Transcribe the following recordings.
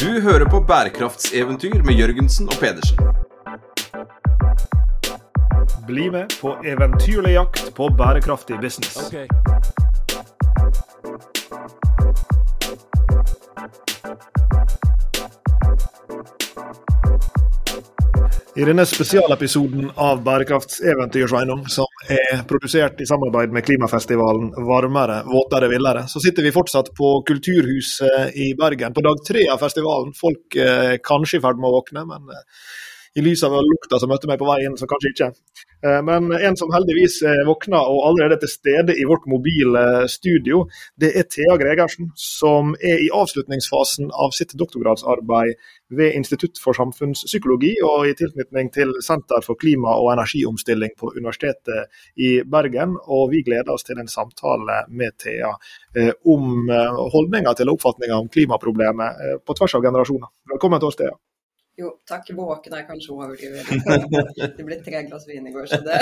Du hører på bærekraftseventyr med Jørgensen og Pedersen. Bli med på eventyrlig jakt på bærekraftig business. I denne spesialepisoden av Bærekraftseventyr, Sveinung, som er produsert i samarbeid med klimafestivalen Varmere, våtere, villere, så sitter vi fortsatt på Kulturhuset i Bergen på dag tre av festivalen. Folk er kanskje i ferd med å våkne, men eh, i lys av lukta som møtte meg på vei inn, så kanskje ikke. Eh, Men en som heldigvis er våkna og allerede er til stede i vårt mobile studio, det er Thea Gregersen, som er i avslutningsfasen av sitt doktorgradsarbeid ved Institutt for samfunnspsykologi og i tilknytning til Senter for klima- og energiomstilling på Universitetet i Bergen. Og vi gleder oss til en samtale med Thea eh, om eh, holdninger til og oppfatninger om klimaproblemet eh, på tvers av generasjoner. Velkommen til oss, Thea. Jo, takk. Våken er kanskje å overdrive. Det ble tre glass vin i går, så det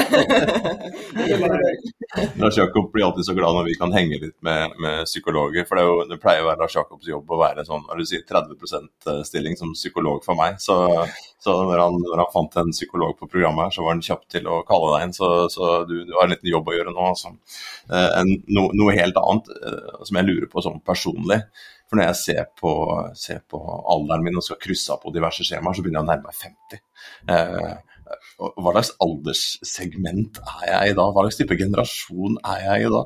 Lars Jakob blir alltid så glad når vi kan henge litt med, med psykologer. For det, jo, det pleier å være Lars Jakobs jobb å være sånn, du sier, 30% stilling som psykolog for meg. Så, så når, han, når, han, fant en psykolog på programmet her, så var han kjapp til å kalle deg inn. Så, så du, du, har en liten jobb å gjøre nå. Altså. En, no, noe helt annet eh, som jeg lurer på sånn personlig. For når jeg ser på, ser på, alderen min og skal krysse av på diverse skjemaer, så begynner jeg å nærme meg 50. Eh, hva slags alderssegment er jeg i da? Hva slags type generasjon er jeg i da?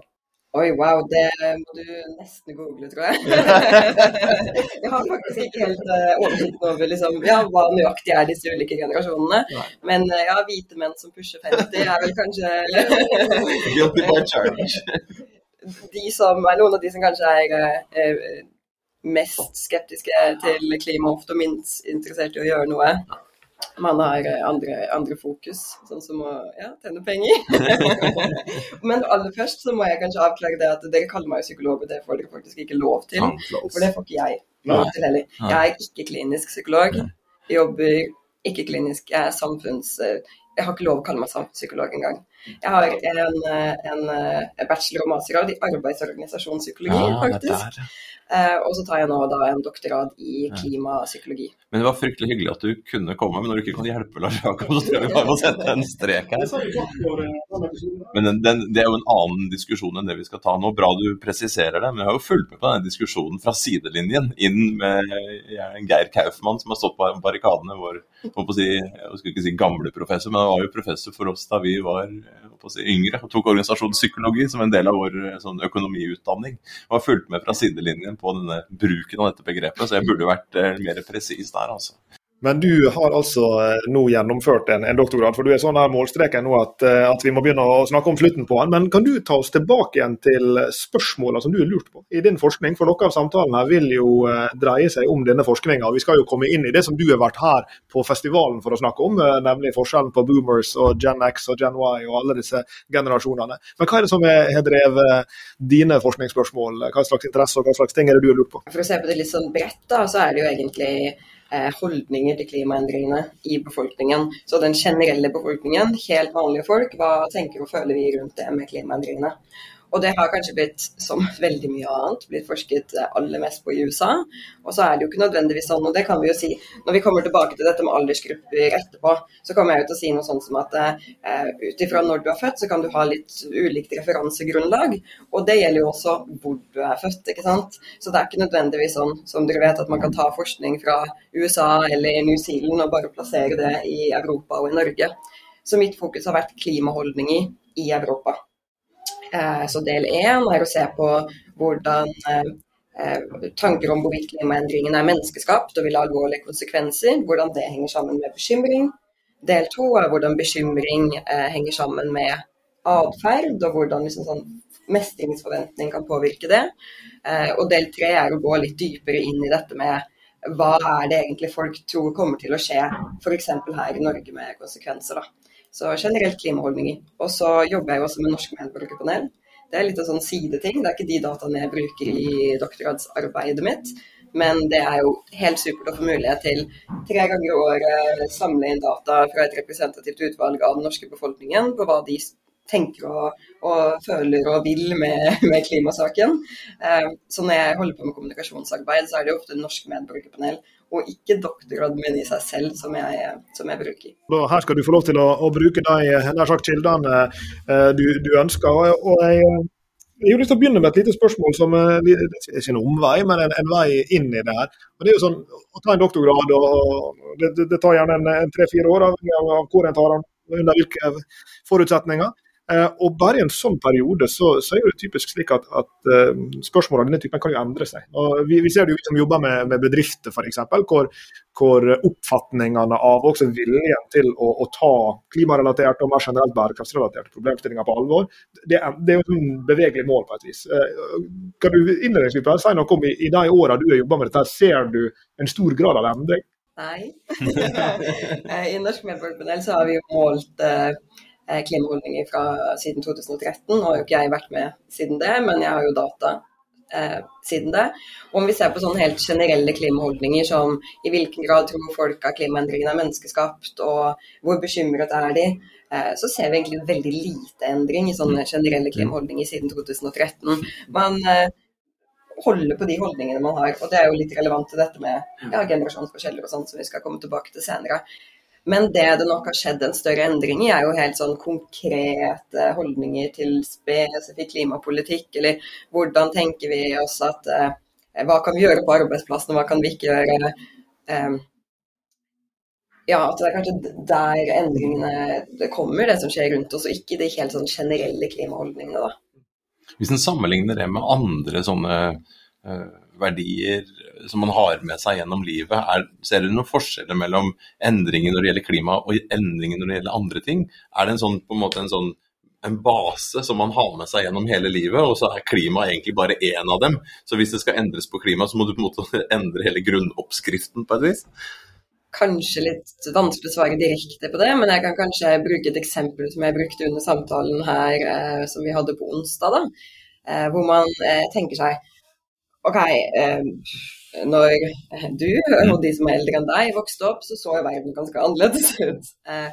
Oi, wow, det må du nesten google, tror jeg. jeg har faktisk ikke helt uh, oversikt over liksom, ja, hva nøyaktig er disse ulike generasjonene. Nei. Men uh, ja, hvite menn som pusher 50 er vel kanskje Guilty by charge. de som er noen av de som kanskje er mest skeptiske til klima, ofte og minst interessert i å gjøre noe. Man har andre, andre fokus, sånn som å ja, tjene penger. Men aller først så må jeg kanskje avklare det at dere kaller meg psykolog, og det får dere faktisk ikke lov til. For det får ikke jeg lov til heller. Jeg er ikke klinisk psykolog. Jeg jobber ikke klinisk, jeg er samfunns... Jeg har ikke lov å kalle meg samfunnspsykolog engang. Jeg har en, en, en bachelor- og mastergrad i arbeidsorganisasjonspsykologi, Ja, faktisk. Eh, og så tar jeg nå da en doktorgrad i klimapsykologi. Men det var fryktelig hyggelig at du kunne komme. Men når du ikke kan hjelpe Lars Jakob, så tror jeg vi bare må sette en strek her. Men den, den, det er jo en annen diskusjon enn det vi skal ta nå. Bra du presiserer det. Men jeg har jo fulgt med på denne diskusjonen fra sidelinjen inn med Geir Kaufmann, som har stått på barrikadene. Vår å si, jeg skulle ikke si gamle professor, men han var jo professor for oss da vi var si, yngre. Og tok organisasjonspsykologi som en del av vår sånn, økonomiutdanning. Og har fulgt med fra sidelinjen på denne bruken av dette begrepet, så jeg burde vært eh, mer presis der, altså. Men du har altså eh, nå gjennomført en, en doktorgrad, for du er så nær målstreken nå at, eh, at vi må begynne å snakke om slutten på den. Men kan du ta oss tilbake igjen til spørsmålene som du har lurt på i din forskning? For noe av samtalen her vil jo eh, dreie seg om denne forskninga. Vi skal jo komme inn i det som du har vært her på festivalen for å snakke om, nemlig forskjellen på boomers og Gen X og Gen Y og alle disse generasjonene. Men hva er det som er- har drevet dine forskningsspørsmål? Hva slags interesse og hva slags ting er det du har lurt på? For å se på det litt sånn bredt, da, så er det jo egentlig holdninger til klimaendringene i befolkningen. Så den generelle befolkningen, helt vanlige folk, hva tenker og føler vi rundt det med klimaendringene? Og det har kanskje blitt, som veldig mye annet, blitt forsket eh, aller mest på i USA. Og så er det jo ikke nødvendigvis sånn, og det kan vi jo si når vi kommer tilbake til dette med aldersgrupper etterpå, så kommer jeg jo til å si noe sånt som at eh, ut ifra når du er født, så kan du ha litt ulikt referansegrunnlag. Og det gjelder jo også hvor du er født, ikke sant. Så det er ikke nødvendigvis sånn som dere vet at man kan ta forskning fra USA eller New Zealand og bare plassere det i Europa og i Norge. Så mitt fokus har vært klimaholdninger i Europa. Eh, Så del én er å se på hvordan eh, eh, tanker om hvorvidt klimaendringene er menneskeskapt og vil ha alvorlige konsekvenser, hvordan det henger sammen med bekymring. Del to er hvordan bekymring henger sammen med atferd, og hvordan liksom sånn mestringsforventning kan påvirke det. Og del tre er å gå litt dypere inn i dette med hva er det egentlig folk tror kommer til å skje, f.eks. her i Norge med konsekvenser. da. Så generelt klimaholdninger. Og så jobber jeg jo også med Norsk medborgerpanel. Det er litt en sånn sideting. Det er ikke de dataene jeg bruker i doktorgradsarbeidet mitt. Men det er jo helt supert å få mulighet til tre ganger i året samle inn data fra et representativt utvalg av den norske befolkningen på hva de tenker og, og føler og vil med, med klimasaken. Eh, så når jeg holder på med kommunikasjonsarbeid, så er det ofte norsk medborgerpanel og ikke doktoradmin i seg selv som jeg, som jeg bruker. Her skal du få lov til å, å bruke de nær sagt kildene du, du ønsker. og jeg jeg har lyst til å begynne med et lite spørsmål som er ikke en omvei, men en, en, vei inn i det her. Og det er jo sånn, Å ta en doktorgrad og det, det, det tar gjerne en tre-fire år av, av hvor en tar den, under hvilke forutsetninger. Eh, og bare i en sånn periode så, så er det typisk slik at, at uh, spørsmål av denne typen kan jo endre seg. Og vi, vi ser det jo vi som jobber med, med bedrifter f.eks., hvor, hvor oppfatningene av også viljen til å, å ta klimarelaterte og mer generelt bærekraftsrelaterte problemstillinger på alvor, det, det er jo en bevegelig mål på et vis. Uh, kan du innledningsvis si noe om i, i de årene du har jobba med dette, ser du en stor grad av endring? Nei. I Norsk medborgerpanel så har vi jo målt Eh, klimaholdninger fra siden 2013. Nå har jo ikke jeg vært med siden det, men jeg har jo data eh, siden det. Og om vi ser på sånne helt generelle klimaholdninger som i hvilken grad tror folk at klimaendringene er menneskeskapt, og hvor bekymret er de, eh, så ser vi egentlig veldig lite endring i sånne generelle klimaholdninger siden 2013. Man eh, holder på de holdningene man har, og det er jo litt relevant til dette med ja, generasjonsforskjeller og sånn, som vi skal komme tilbake til senere. Men det det nok har skjedd en større endring i, er jo helt sånn konkrete holdninger til spesifikk klimapolitikk. Eller hvordan tenker vi oss at eh, Hva kan vi gjøre på arbeidsplassen, hva kan vi ikke gjøre? Eh, ja, at det er kanskje der endringene kommer, det som skjer rundt oss, og ikke de helt sånn generelle klimaholdningene. da. Hvis en sammenligner det med andre sånne uh, verdier som man har med seg gjennom livet. Er, ser du noen forskjeller mellom endringer når det gjelder klima og endringer når det gjelder andre ting? Er det en sånn, på en måte en sånn en base som man har med seg gjennom hele livet, og så er klima egentlig bare én av dem. Så hvis det skal endres på klima, så må du på en måte endre hele grunnoppskriften på et vis? Kanskje litt vanskelig å svare direkte på det, men jeg kan kanskje bruke et eksempel som jeg brukte under samtalen her eh, som vi hadde på onsdag. da, eh, Hvor man eh, tenker seg OK, eh, når du og de som er eldre enn deg vokste opp, så så verden ganske annerledes ut. Eh,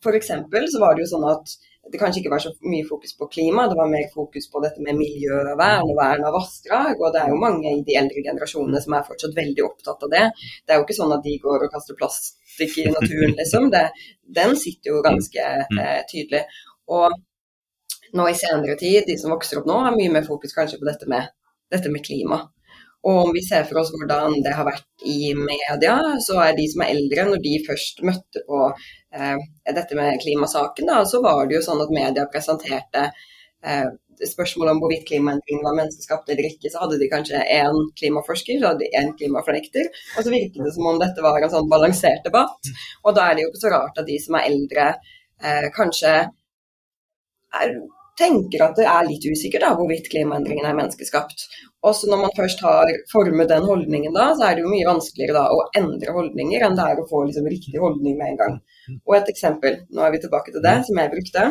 F.eks. så var det jo sånn at det kanskje ikke var så mye fokus på klima, det var mer fokus på dette med miljøvern og vern av vassdrag. Og det er jo mange i de eldre generasjonene som er fortsatt veldig opptatt av det. Det er jo ikke sånn at de går og kaster plastikk i naturen, liksom. Det, den sitter jo ganske eh, tydelig. Og nå i senere tid, de som vokser opp nå, har mye mer fokus kanskje på dette med dette med klima. Og om vi ser for oss hvordan det har vært i media, så er de som er eldre, når de først møtte på eh, dette med klimasaken, da, så var det jo sånn at media presenterte eh, spørsmålet om hvorvidt klimaendringene var menneskeskapte eller ikke, så hadde de kanskje én klimaforsker, så hadde de én klimafornekter. Og så virket det som om dette var en sånn balansert debatt. Og da er det jo ikke så rart at de som er eldre, eh, kanskje er tenker at det er litt usikkert da, hvorvidt klimaendringene er menneskeskapt. Også når man først har formet den holdningen, da, så er det jo mye vanskeligere da, å endre holdninger enn det er å få liksom, riktig holdning med en gang. Og et eksempel, nå er vi tilbake til det, som jeg brukte,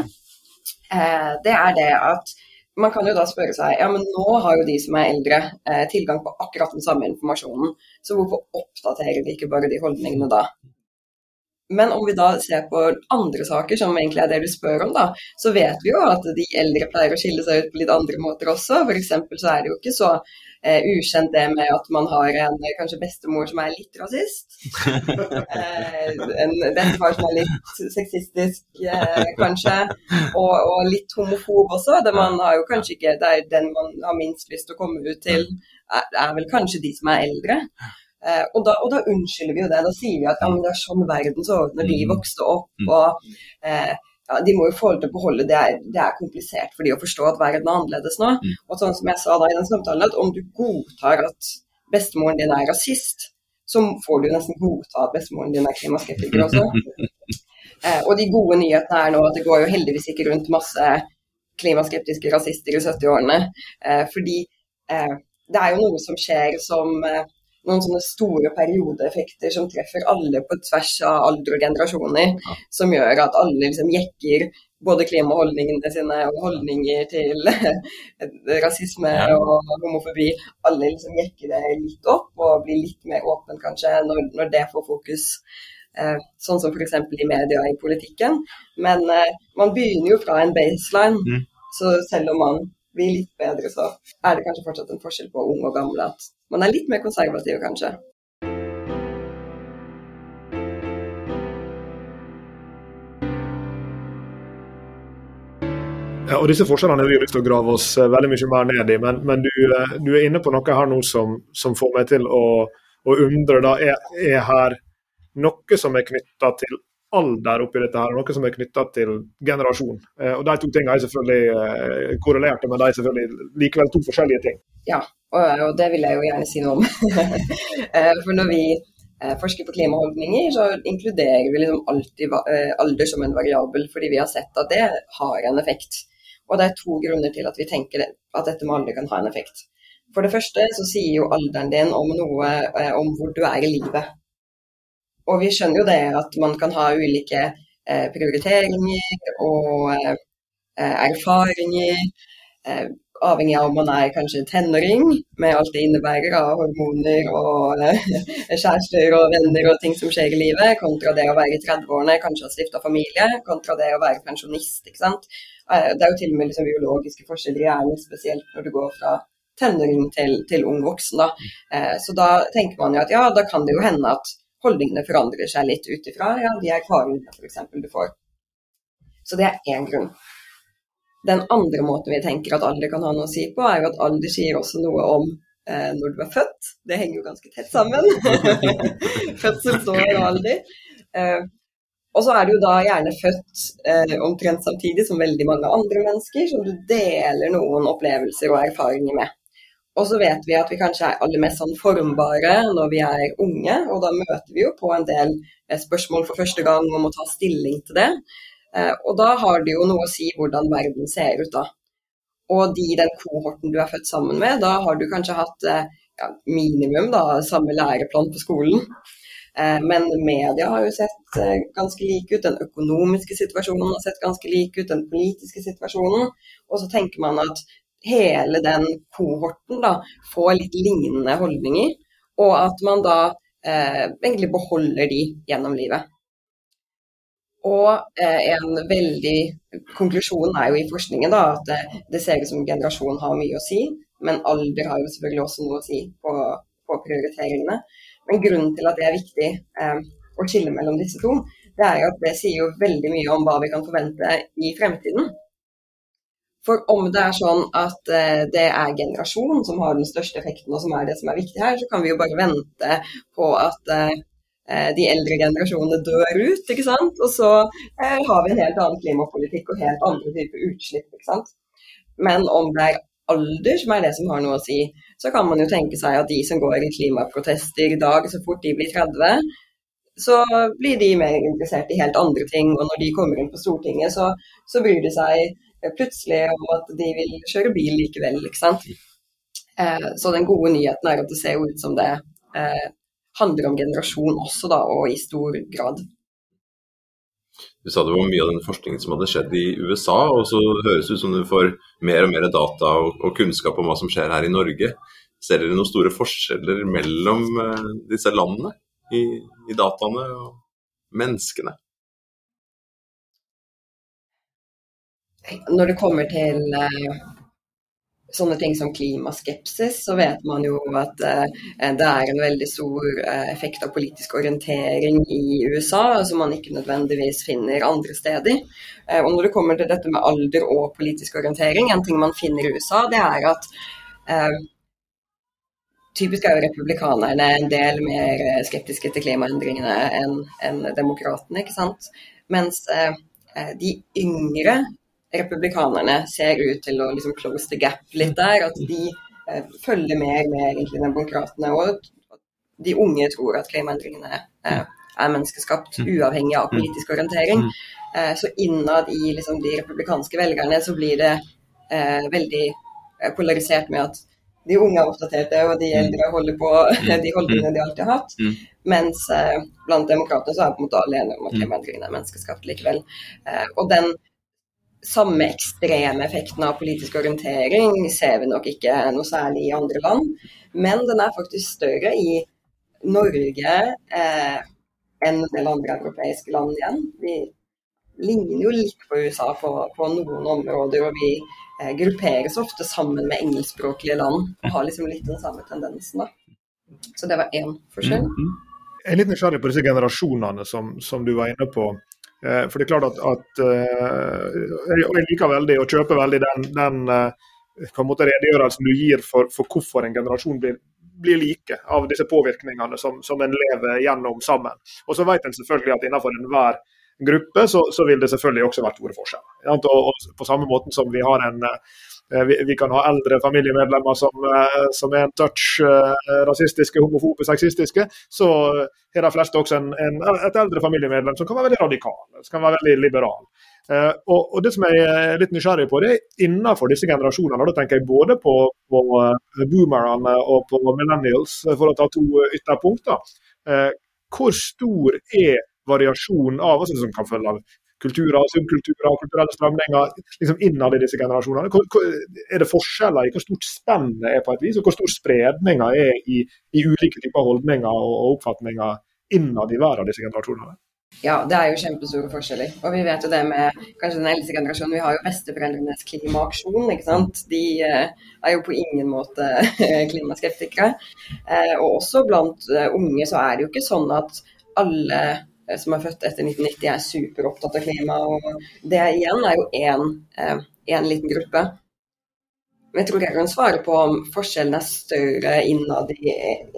eh, det er det at man kan jo da spørre seg ja, men nå har jo de som er eldre eh, tilgang på akkurat den samme informasjonen, så hvorfor oppdaterer de ikke bare de holdningene da? Men om vi da ser på andre saker, som egentlig er det du spør om, da, så vet vi jo at de eldre pleier å skille seg ut på litt andre måter også. F.eks. så er det jo ikke så eh, ukjent det med at man har en kanskje bestemor som er litt rasist. eh, en bestefar som er litt sexistisk, eh, kanskje. Og, og, litt homofob også. Det, man har jo kanskje ikke, det er den man har minst lyst til å komme ut til, er, er vel kanskje de som er eldre. Eh, og, da, og, da, unnskylder vi jo det. Da sier vi at ja, det er sånn verden så ut når de mm. vokste opp. Mm. og eh, ja, De må jo få til å beholde det er, det er komplisert for de å forstå at verden er annerledes nå. Mm. Og sånn som jeg sa da i den samtalen, at om du godtar at bestemoren din er rasist, så får du nesten godta at bestemoren din er klimaskeptiker også. eh, og de gode nyhetene er nå at det går jo heldigvis ikke rundt masse klimaskeptiske rasister i 70-årene. Eh, fordi eh, det er jo noe som skjer som eh, noen sånne store periodeeffekter som treffer alle på tvers av alder og generasjoner. Ja. Som gjør at alle liksom jekker både klimaholdningene sine og holdninger til rasisme og homofobi. Alle liksom jekker det litt opp og blir litt mer åpen kanskje når, når det får fokus. eh, sånn som f.eks. i media i politikken. Men eh, man begynner jo fra en baseline, Mm. så selv om man blir litt bedre, så er det kanskje fortsatt en forskjell på ung og gammel. At man er litt mer konservativ, kanskje. Ja, og Disse forskjellene har vi lyst til å grave oss eh, veldig mye mer ned i, men, men du, eh, du er inne på noe her nå som, som får meg til å, å undre. Da. Er, er her noe som er knytta til alder oppi dette, her, noe som er knytta til generasjon? Eh, og De to tingene er selvfølgelig eh, korrelerte, men de er selvfølgelig likevel to forskjellige ting. Ja, og, det vil jeg jo gjerne si noe om. Eh, For når vi forsker på klimaholdninger, så inkluderer vi liksom alltid alder som en variabel, fordi vi har sett at det har en effekt. Og det er to grunner til at vi tenker at dette med alder kan ha en effekt. For det første så sier jo alderen din om noe om hvor du er i livet. Og vi skjønner jo det at man kan ha ulike eh, prioriteringer og eh, eh, erfaringer, eh, avhengig av om man er kanskje tenåring, med alt det innebærer av hormoner og eh, kjærester og venner og ting som skjer i livet, kontra det å være i 30-årene, kanskje ha stifta familie, kontra det å være pensjonist. ikke sant? Eh, Det er jo til og med liksom biologiske forskjeller i hjernen, spesielt når du går fra tenåring til, til ung voksen. Da. Så da tenker man jo at ja, da kan det jo hende at holdningene forandrer seg litt ut ifra ja, de erfaringene f.eks. du får. Så det er én grunn. Den andre måten vi tenker at alder kan ha noe å si på, er jo at alder sier også noe om eh, når du er født. Det henger jo ganske tett sammen. Fødselsår og alder. Eh, og så er du da gjerne født eh, omtrent samtidig som veldig mange andre mennesker, som du deler noen opplevelser og erfaringer med. Og så vet vi at vi kanskje er aller mest sånn formbare når vi er unge, og da møter vi jo på en del eh, spørsmål for første gang om å ta stilling til det. Eh, og da har det jo noe å si hvordan verden ser ut da. Og de i den kohorten du er født sammen med, da har du kanskje hatt eh, ja, minimum da, samme læreplan på skolen. Men media har jo sett ganske like ut, den økonomiske situasjonen har sett ganske like ut, den politiske situasjonen. Og så tenker man at hele den kohorten da får litt lignende holdninger, og at man da eh, egentlig beholder de gjennom livet. Og eh, en veldig Konklusjonen er jo i forskningen da, at det, det ser ut som generasjon har mye å si, men alder har jo selvfølgelig også noe å si på, på prioriteringene. Men grunnen til at det er viktig eh, å skille mellom disse to, det er jo at det sier jo veldig mye om hva vi kan forvente i fremtiden. For om det er sånn at eh, det er generasjon som har den største effekten, og som er det som er viktig her, så kan vi jo bare vente på at eh, de eldre generasjonene dør ut, ikke sant. Og så eh, har vi en helt annen klimapolitikk og helt andre typer utslipp, ikke sant. Men om det er alder som er det som har noe å si, så kan man jo tenke seg at de som går i klimaprotester i dag, så fort de blir 30, så blir de mer interessert i helt andre ting. Og når de kommer inn på Stortinget, så, så bryr de seg plutselig om at de vil kjøre bil likevel, ikke sant. Eh, så den gode nyheten er at det ser jo ut som det eh, handler om generasjon også, da, og i stor grad. Du sa det var mye av den forskningen som hadde skjedd i USA, og så høres det ut som du får mer og mer data og, og kunnskap om hva som skjer her i Norge. Ser dere noen store forskjeller mellom eh, disse landene i, i dataene og menneskene? Når det kommer til eh, sånne ting som klimaskepsis, så vet man jo at eh, det er en veldig stor eh, effekt av politisk orientering i USA, som man ikke nødvendigvis finner andre steder. Eh, og når det kommer til dette med alder og politisk orientering, en ting man finner i USA, det er at eh, Typisk er jo republikanerne en del mer skeptiske til klimaendringene enn en demokratene, ikke sant. Mens eh, de yngre republikanerne ser ut til å liksom close the gap litt der. At de eh, følger mer med egentlig demokratene. Og de unge tror at klimaendringene eh, er menneskeskapt, uavhengig av politisk orientering. Eh, så innad i liksom, de republikanske velgerne så blir det eh, veldig eh, polarisert med at de unge er oppdaterte, og de eldre holder på de holdningene de alltid har hatt. Mm. Mens eh, blant demokratene så er på en måte alle enige om at klimaendringene er menneskeskapt likevel. Eh, og den samme ekstreme effekten av politisk orientering ser vi nok ikke noe særlig i andre land, men den er faktisk større i Norge, eh, enn en del andre europeiske land igjen. Vi ligner jo litt på USA på, på noen områder, og vi eh, grupperes ofte sammen med engelskspråklige land og har liksom litt den samme tendensen. da. Så det var én forskjell. Mm -hmm. Jeg er litt nysgjerrig på disse generasjonene som, som du var inne på. Eh, for det er klart at, at uh, Jeg liker veldig og kjøper veldig den, den måte redegjørelsen du gir for, for hvorfor en generasjon blir, blir like av disse påvirkningene som, som en lever gjennom sammen. Og så vet en selvfølgelig at innenfor enhver gruppe, så, så, vil det selvfølgelig også være store forskjeller. På samme måte som vi har en eh, vi, vi kan ha eldre familiemedlemmer som, eh, som er en touch uh, rasistiske, homofobe, sexistiske, så er de fleste også en, en, et eldre familiemedlem som kan være veldig radikal, som kan være veldig liberal. Og, og, Det som jeg er litt nysgjerrig på, det er innenfor disse generasjonene. og Da tenker jeg både på, på boomerne og på millennials, for å ta to ytterpunkter. Hvor stor er variasjonen av altså, som kan følge av kulturer, subkulturer og kulturelle strømninger liksom innad i disse generasjonene. Er det forskjeller i hvor stort spennet er på et vis, og hvor stor spredninga er i, i, ulike typer holdninger og oppfatninger innad i hver av disse generasjonene? Ja, det er jo kjempestore forskjeller. Og vi vet jo det med kanskje den eldste generasjonen. Vi har jo besteforeldrenes klimaaksjon, ikke sant. De eh, er jo på ingen måte klimaskeptikere. Eh, og også blant eh, unge så er det jo ikke sånn at alle som er født etter 1990 er superopptatt av klima. og Det igjen er jo én eh, liten gruppe. Men jeg tror ikke jeg kan svare på om forskjellen er større innad i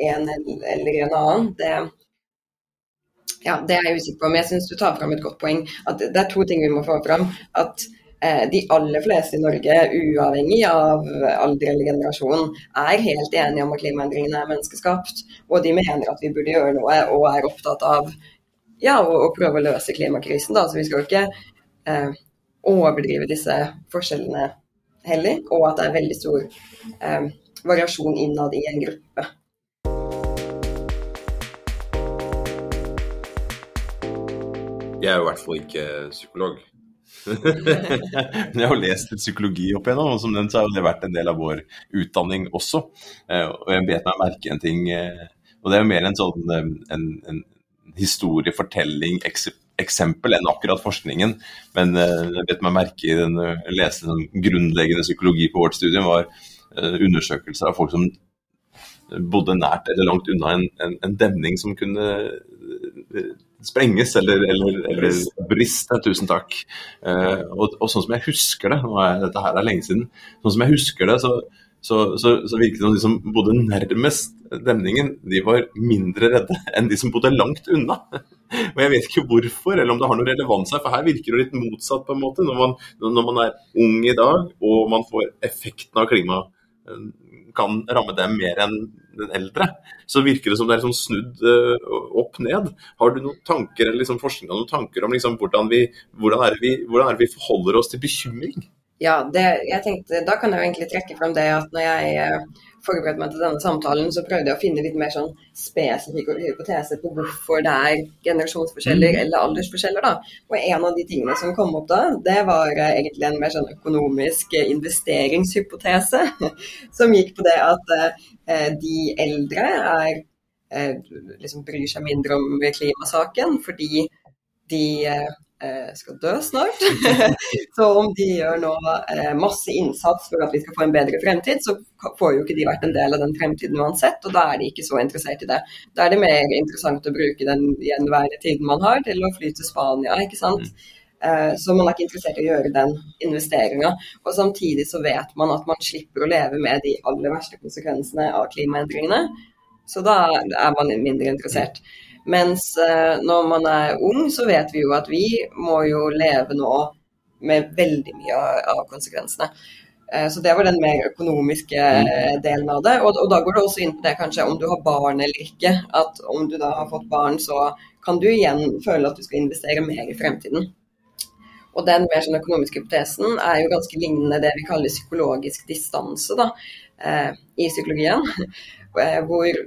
en eller en annen. Det, ja, det er jeg usikker på, men jeg syns du tar fram et godt poeng. At det er to ting vi må få fram. At eh, de aller fleste i Norge, uavhengig av alder eller generasjon, er helt enige om at klimaendringene er menneskeskapt. Og de mener at vi burde gjøre noe, og er opptatt av ja, og, og, prøve å løse klimakrisen. Da. Så vi skal jo ikke eh, overdrive disse forskjellene heller, og at det er veldig stor eh, variasjon innad i en gruppe. Jeg er jo i hvert fall ikke psykolog. Men jeg har lest litt psykologi opp igjennom, og som nevnt så har det vært en del av vår utdanning også. Eh, og jeg bet meg merke en ting, eh, og det er jo mer en sånn en, en, historie, fortelling, eksempel enn akkurat forskningen. Men uh, jeg vet meg merke i den, uh, lese den grunnleggende psykologi på vårt studium, var uh, undersøkelser av folk som bodde nært eller langt unna en, en, en demning som kunne sprenges eller, eller, eller briste. Tusen takk. og, og, sånn som jeg husker det, nå er dette her er lenge siden, sånn som jeg husker det, så så, så, så virket det som de som bodde nærmest demningen, de var mindre redde enn de som bodde langt unna. Og Jeg vet ikke hvorfor, eller om det har noen relevans her, for her virker det litt motsatt. på en måte. Når man, når man er ung i dag og man får effekten av klima eh, kan ramme dem mer enn den eldre, så virker det som det er liksom snudd uh, opp ned. Har du noen tanker eller liksom forskning noen tanker om liksom hvordan, vi, hvordan, vi, hvordan vi forholder oss til bekymring? Ja, det, jeg tenkte, Da kan jeg jo egentlig trekke fram det at når jeg eh, forberedte meg til denne samtalen, så prøvde jeg å finne litt mer sånn spesifikke hypoteser på hvorfor det er generasjonsforskjeller mm. eller aldersforskjeller. da. Og en av de tingene som kom opp da, det var eh, egentlig en mer sånn økonomisk investeringshypotese. Som gikk på det at eh, de eldre er, eh, liksom bryr seg mindre om klimasaken fordi de eh, Eh, skal dø snart. så om de gjør nå eh, masse innsats for at vi skal få en bedre fremtid, så får jo ikke de vært en del av den fremtiden uansett, og da er de ikke så interessert i det. Da er det mer interessant å bruke den gjenværende tiden man har til å fly til Spania, ikke sant. Eh, så man er ikke interessert i å gjøre den investeringa. Og samtidig så vet man at man slipper å leve med de aller verste konsekvensene av klimaendringene. Så da er man mindre interessert. Mens eh, når man er ung, så vet vi jo at vi må jo leve nå med veldig mye av konsekvensene. Eh, så det var den mer økonomiske mm. delen av det. Og, og, da går det også inn på det kanskje om du har barn eller ikke. At om du da har fått barn, så kan du igjen føle at du skal investere mer i fremtiden. Og den mer sånn økonomiske hypotesen er jo ganske lignende det vi kaller psykologisk distanse da, eh, i psykologien. Hvor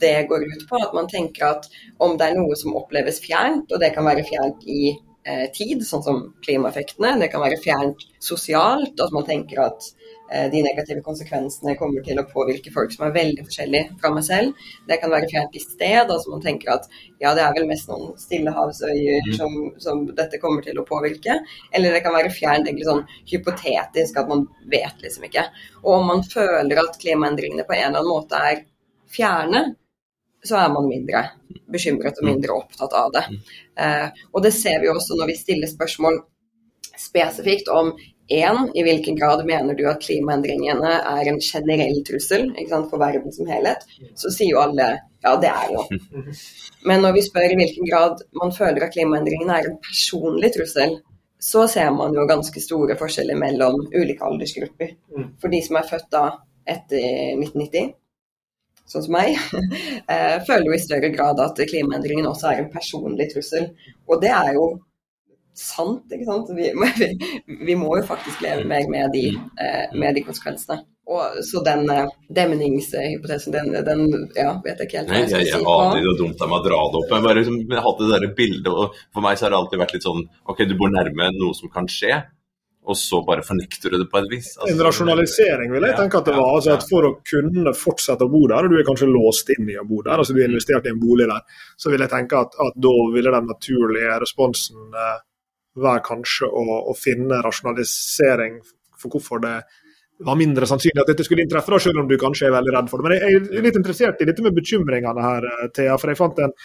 det går ut på at man tenker at om det er noe som oppleves fjernt, og det kan være fjernt i eh, tid, sånn som klimaeffektene. Det kan være fjernt sosialt, at man tenker at eh, de negative konsekvensene kommer til å påvirke folk som er veldig forskjellige fra meg selv. Det kan være fjernt i sted, altså man tenker at ja, det er vel mest noen stillehavsøyer mm. som, som, dette kommer til å påvirke. Eller det kan være fjernt egentlig sånn hypotetisk, at man vet liksom ikke. Og om man føler at klimaendringene på en eller annen måte er fjerne, så er man mindre bekymret og mindre opptatt av det. Eh, og det ser vi også når vi stiller spørsmål spesifikt om én, i hvilken grad mener du at klimaendringene er en generell trussel sant, for verden som helhet, så sier jo alle ja, det er jo. Men når vi spør i hvilken grad man føler at klimaendringene er en personlig trussel, så ser man jo ganske store forskjeller mellom ulike aldersgrupper. For de som er født da etter 1990, sånn som meg, eh, føler jo i større grad at klimaendringen også er en personlig trussel. Og det er jo sant, ikke sant. Vi, vi, vi må jo faktisk leve mer med de, eh, med de konsekvensene. Og, så den uh, demningshypotesen, den, den, ja, vet jeg ikke helt hva jeg skal si. Jeg aner ikke, det er dumt meg å dra det opp. Jeg bare liksom, jeg hadde det der bildet, og for meg så har det alltid vært litt sånn OK, du bor nærme noe som kan skje, og så bare fornekter du det på et vis. Altså, en rasjonalisering vil jeg tenke at det var. altså at For å kunne fortsette å bo der, og du er kanskje låst inn i å bo der, altså du har investert i en bolig der, så vil jeg tenke at, at da ville den naturlige responsen eh, være kanskje å, å, finne rasjonalisering for hvorfor det var mindre sannsynlig at dette skulle inntreffe, da, selv om du kanskje er veldig redd for det. Men jeg er litt interessert i dette med bekymringene her, eh, Thea. For jeg fant en,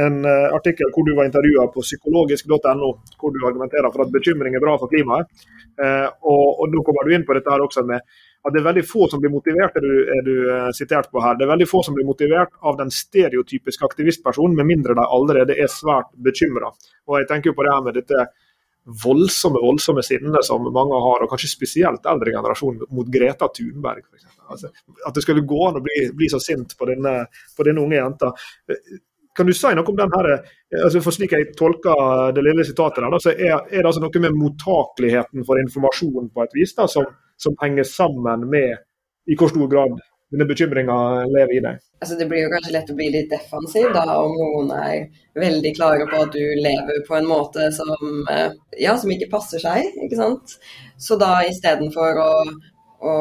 en uh, artikkel hvor du var intervjua på psykologisk.no, hvor du argumenterer for at bekymring er bra for klimaet. Uh, og, og, Nå kommer du inn på dette her også med at det er veldig få som blir motivert, er du, er du uh, sitert på her. Det er veldig få som blir motivert av den stereotypiske aktivistpersonen, med mindre de allerede er svært bekymra. Og jeg tenker jo på det her med dette voldsomme voldsomme sinnet som mange har, og kanskje spesielt eldre generasjon, mot Greta Thunberg. For altså, at det skulle gå an å bli, bli så sint på denne, på denne, unge jenta. Kan du si noe om den her, altså for Slik jeg tolker det lille sitatet, der, så er, er, det altså noe med mottakeligheten for informasjon på et vis da, som, som henger sammen med i hvor stor grad denne bekymringa lever i deg? Altså, det blir jo kanskje lett å bli litt defensiv da, om noen er veldig klare på at du lever på en måte som, eh, ja, som ikke passer seg. ikke sant? Så da istedenfor å, å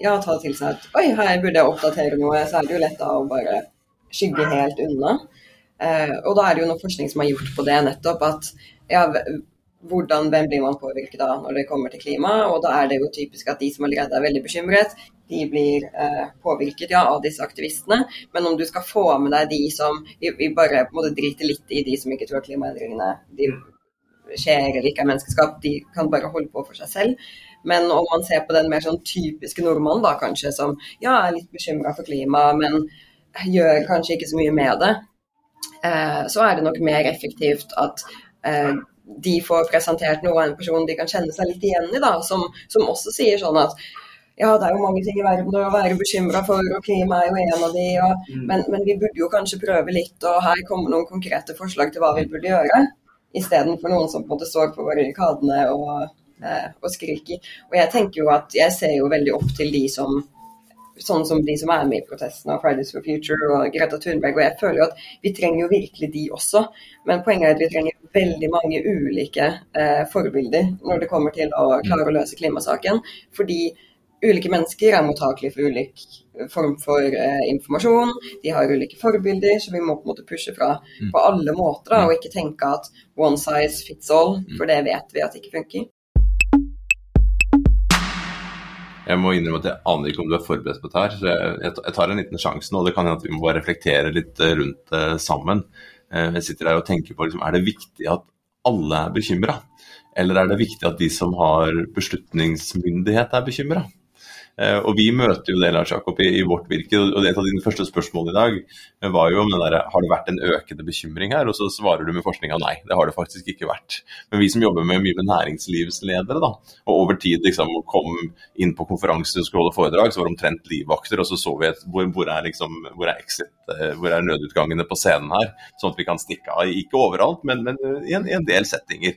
ja, ta til seg at oi, her burde jeg oppdatere noe, så er det jo lett da å bare skygge helt unna. Eh, og da er det jo noe forskning som har gjort på det nettopp, at ja, hvordan, hvem blir man påvirket av når det kommer til klima? Og da er det jo typisk at de som allerede er veldig bekymret, de blir eh, påvirket ja, av disse aktivistene. Men om du skal få med deg de som Vi, vi bare på en måte driter litt i de som ikke tror klimaendringene de skjer eller ikke er menneskeskap, de kan bare holde på for seg selv. Men om man ser på den mer sånn typiske nordmannen, da kanskje, som ja, er litt bekymra for klimaet, men gjør kanskje ikke så mye med det, så er det nok mer effektivt at eh, de får presentert noe av en person de kan kjenne seg litt igjen i, da, som, som også sier sånn at ja, det er jo mange ting i verden å være bekymra for, og klima er jo en av de, og, mm. men, men, vi burde jo kanskje prøve litt, og her kommer noen konkrete forslag til hva vi burde gjøre. Istedenfor noen som på en måte står på barrikadene og, eh, og skriker. Og jeg tenker jo at jeg ser jo veldig opp til de som sånn som de som er med i protestene og Fridays for Future og Greta Thunberg. Og jeg føler jo at vi trenger jo virkelig de også. Men poenget er at vi trenger veldig mange ulike eh, forbilder når det kommer til å klare å løse klimasaken. Fordi ulike mennesker er mottakelige for ulik form for eh, informasjon. De har ulike forbilder, så vi må på en måte pushe fra mm. på alle måter. Da, og ikke tenke at one size fits all, for det vet vi at det ikke funker. Jeg må innrømme at jeg aner ikke om du er forberedt på dette her, så jeg, tar en liten sjanse nå. Det kan hende at vi må bare reflektere litt eh, rundt det sammen. Eh, jeg sitter der og tenker på liksom, er det viktig at alle er bekymra, eller er det viktig at de som har beslutningsmyndighet er bekymra? Eh, og vi møter jo det Lars Jakob, i, vårt virke. og Et av dine første spørsmål i dag eh, var jo om den der, har det vært en økende bekymring her. Og så svarer du med forskninga nei, det har det faktisk ikke vært. Men vi som jobber med mye med næringslivsledere, da, og over tid liksom kom inn på konferanser og skulle holde foredrag, så var det omtrent livvakter. Og så så vi et, hvor, hvor, er liksom, hvor er exit, eh, hvor er nødutgangene på scenen her, sånn at vi kan stikke av. Ikke overalt, men, men i, en, i, en, del settinger.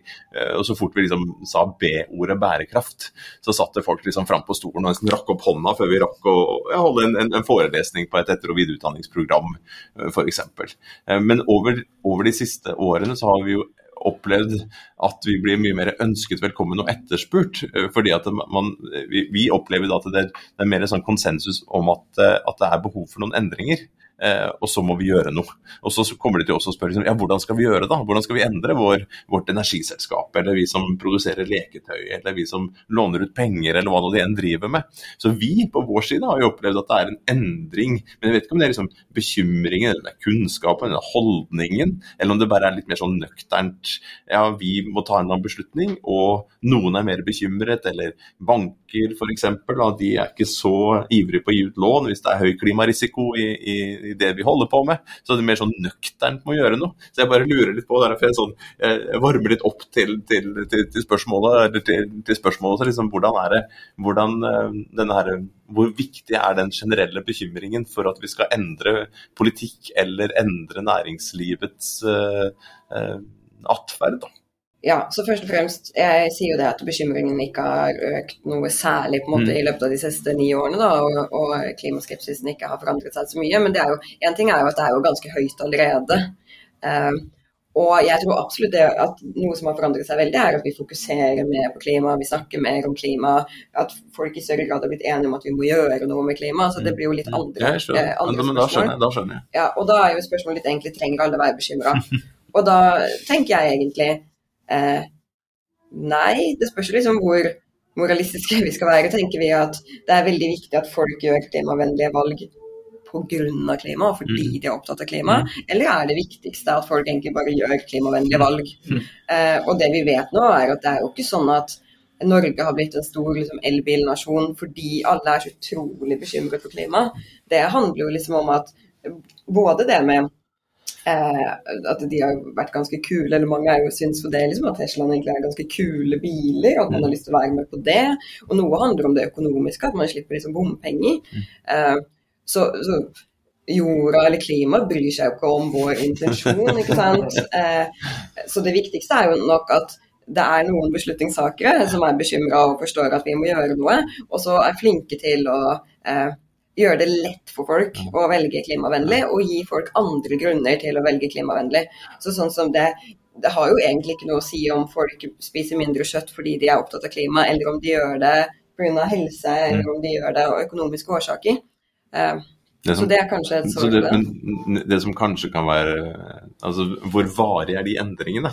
Og så fort vi liksom sa B-ordet bærekraft, så satte folk liksom fram på stolen og nesten rakk rakk opp hånda før vi rakk å ja, holde en, en, en, forelesning på et etter- og videreutdanningsprogram, eh, f.eks. Eh, men over, over de siste årene så har vi jo opplevd at vi blir mye mer ønsket velkommen og etterspurt. eh, fordi at man, vi, vi opplever at det, det er mer sånn konsensus om at, at det er behov for noen endringer. Eh, og så må vi gjøre noe. Og så kommer de til oss og spør liksom, ja, hvordan skal vi gjøre da? Hvordan skal vi endre vår, vårt energiselskap, eller vi som produserer leketøy, eller vi som låner ut penger, eller hva nå de enn driver med. Så vi på vår side har jo opplevd at det er en endring. Men jeg vet ikke om det er liksom bekymringen, eller er kunnskapen, eller holdningen, eller om det bare er litt mer sånn nøkternt. Ja, vi må ta en beslutning, og noen er mer bekymret, eller banker f.eks. De er ikke så ivrige på å gi ut lån hvis det er høy klimarisiko i, i i det vi holder på med. Så det er mer sånn nøkternt må gjøre noe. Så jeg bare lurer litt på, derfor jeg, sånn, jeg varmer litt opp til, til, til, til spørsmålet. til, spørsmålet, liksom, Hvordan er det, hvordan eh, denne her, Hvor viktig er den generelle bekymringen for at vi skal endre politikk eller endre næringslivets uh, uh, atferd? da? Ja, så først og fremst, jeg sier jo det at bekymringen ikke har økt noe særlig på en måte mm. i løpet av de siste ni årene, da, og, og klimaskepsisen ikke har forandret seg så mye. Men det er jo, en ting er jo at det er jo ganske høyt allerede. Uh, og jeg tror absolutt det at noe som har forandret seg veldig, er at vi fokuserer mer på klima, vi snakker mer om klima. At folk i større grad har blitt enige om at vi må gjøre noe med klima. Så det blir jo litt mm. andre, mm. ja, Eh, andre men, da skjønner jeg, da skjønner jeg. Ja, og da er jo spørsmålet litt egentlig trenger alle være bekymra. og da tenker jeg egentlig Eh, nei, det spørs liksom hvor moralistiske vi skal være. Tenker vi at det er veldig viktig at folk gjør klimavennlige valg pga. klima, fordi mm. de er opptatt av klima? Mm. Eller er det viktigste at folk egentlig bare gjør klimavennlige valg? Mm. Eh, og det vi vet nå, er at det er jo ikke sånn at Norge har blitt en stor liksom, elbilnasjon fordi alle er så utrolig bekymret for klima. Det handler jo liksom om at både det med eh, at de har vært ganske kule, eller mange er jo syns for det liksom, at Teslaen egentlig er ganske kule biler, og at man har mm. lyst til å være med på det. Og noe handler om det økonomiske, at man slipper liksom bompenger. Mm. Eh, så, så, jorda eller klimaet bryr seg jo ikke om vår intensjon, ikke sant. Eh, så det viktigste er jo nok at det er noen beslutningssakere som er bekymra og forstår at vi må gjøre noe, og så er flinke til å eh, gjøre det lett for folk å velge klimavennlig, og gi folk andre grunner til å velge klimavennlig. Så sånn som det, det har jo egentlig ikke noe å si om folk spiser mindre kjøtt fordi de er opptatt av klima, eller om de gjør det pga. helse, eller om de gjør det av økonomiske årsaker. Uh, det som, så det er kanskje et svar på det. Men det som kanskje kan være Altså, hvor varige er de endringene?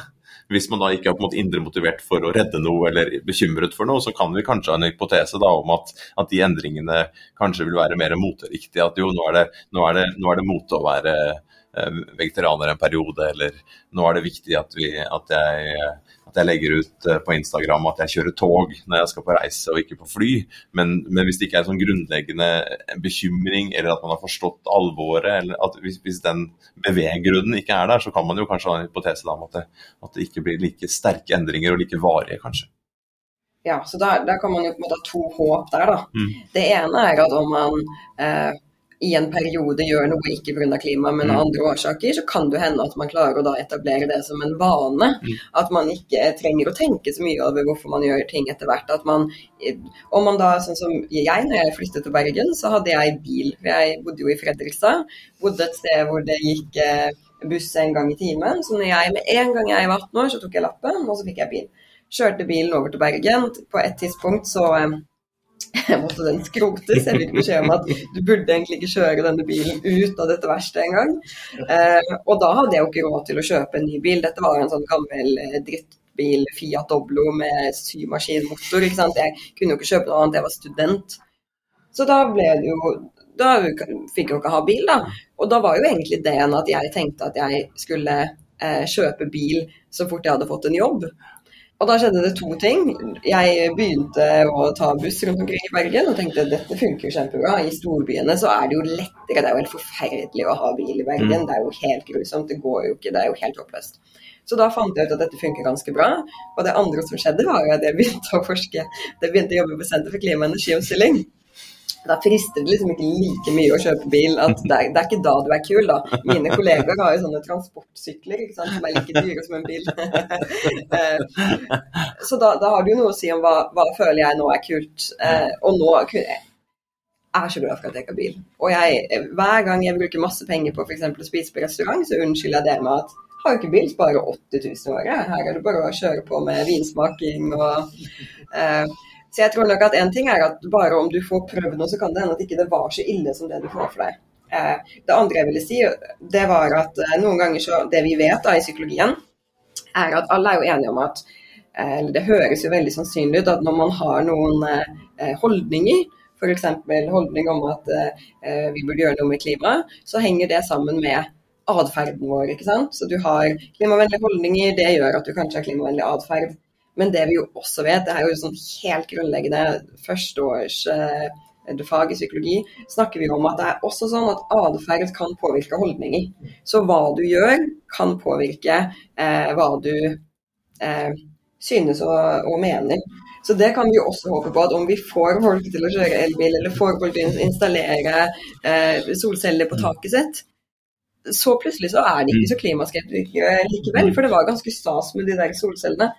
Hvis man da ikke er på en måte indremotivert for å redde noe eller bekymret for noe, så kan vi kanskje ha en hypotese da om at, at de endringene kanskje vil være mer moteriktige. At jo, nå er det, nå det, det mote å være eh, vegetarianer en periode, eller nå er det viktig at, vi, at jeg at jeg legger ut eh, på Instagram at jeg kjører tog når jeg skal på reise og ikke på fly. Men, men hvis det ikke er en sånn grunnleggende bekymring, eller at man har forstått alvoret, eller at hvis, hvis den beveggrunnen ikke er der, så kan man jo kanskje ha en hypotese om at det, at det ikke blir like sterke endringer og like varige, kanskje. Ja, så der, der, kan man jo på en måte ha to håp der, da. Mm. Det ene er at om man eh, i en periode gjør noe ikke pga. klima, men av mm. andre årsaker, så kan det hende at man klarer å etablere det som en vane. Mm. At man ikke trenger å tenke så mye over hvorfor man gjør ting etter hvert. At man, om man da, sånn som jeg, når jeg flyttet til Bergen, så hadde jeg bil. Jeg bodde jo i Fredrikstad. Bodde et sted hvor det gikk eh, buss en gang i timen. Så når jeg, med en gang jeg var 18 år, så tok jeg lappen, og så fikk jeg bil. Kjørte bilen over til Bergen. På et tidspunkt så eh, måtte den skrotes. Jeg fikk beskjed om at du burde egentlig ikke kjøre denne bilen ut av dette verkstedet engang. Eh, og da hadde jeg jo ikke råd til å kjøpe en ny bil. Dette var en sånn gammel eh, drittbil Fiat Doblo med symaskinmotor. ikke sant? Jeg kunne jo ikke kjøpe noe annet, jeg var student. Så da ble det jo Da fikk jeg jo ikke ha bil, da. Og da var jo egentlig det en at jeg tenkte at jeg skulle eh, kjøpe bil så fort jeg hadde fått en jobb. Og da skjedde det to ting. Jeg begynte å ta buss rundt omkring i Bergen og tenkte dette funker kjempebra. I storbyene så er det jo lettere. Det er jo helt forferdelig å ha bil i Bergen. Mm. Det er jo helt grusomt. Det går jo ikke. Det er jo helt håpløst. Så da fant jeg ut at dette funker ganske bra. Og det andre som skjedde, var jo at jeg begynte å forske. Jeg begynte å jobbe på Senter for klima- og energiomstilling. Da frister det liksom ikke like mye å kjøpe bil. at det er, det er, ikke da du er kul, da. Mine kollegaer har jo sånne transportsykler ikke sant, som er like dyre som en bil. Eh, så da, da, har du jo noe å si om hva, hva føler jeg nå er kult. Eh, og nå jeg er så glad for at jeg har bil. Og jeg, hver gang jeg bruker masse penger på f.eks. å spise på restaurant, så unnskylder jeg det med at har ikke bil, sparer 80 000 i året. Her er det bare å kjøre på med vinsmaking og eh, Så jeg tror nok at én ting er at bare om du får prøvd noe, så kan det hende at ikke det var så ille som det du får for deg. Eh, det andre jeg ville si, det var at eh, noen ganger så Det vi vet da i psykologien, er at alle er jo enige om at eh, eller Det høres jo veldig sannsynlig ut at når man har noen holdninger, f.eks. holdning om at vi burde gjøre noe med klimaet, så henger det sammen med atferden vår. ikke sant? Så du har klimavennlige holdninger, det gjør at du kanskje har klimavennlig atferd. Men det vi jo også vet, det er jo sånn helt grunnleggende førsteårs eh, fag i psykologi, snakker vi om at det er også sånn at atferd kan påvirke holdninger. Så hva du gjør, kan påvirke eh, hva du eh, synes og, og mener. Så det kan vi også håpe på, at om vi får folk til å kjøre elbil, eller får folk til å installere eh, solceller på taket sitt, så plutselig så er de ikke så klimaskeptiske likevel. For det var ganske stas med de der solcellene.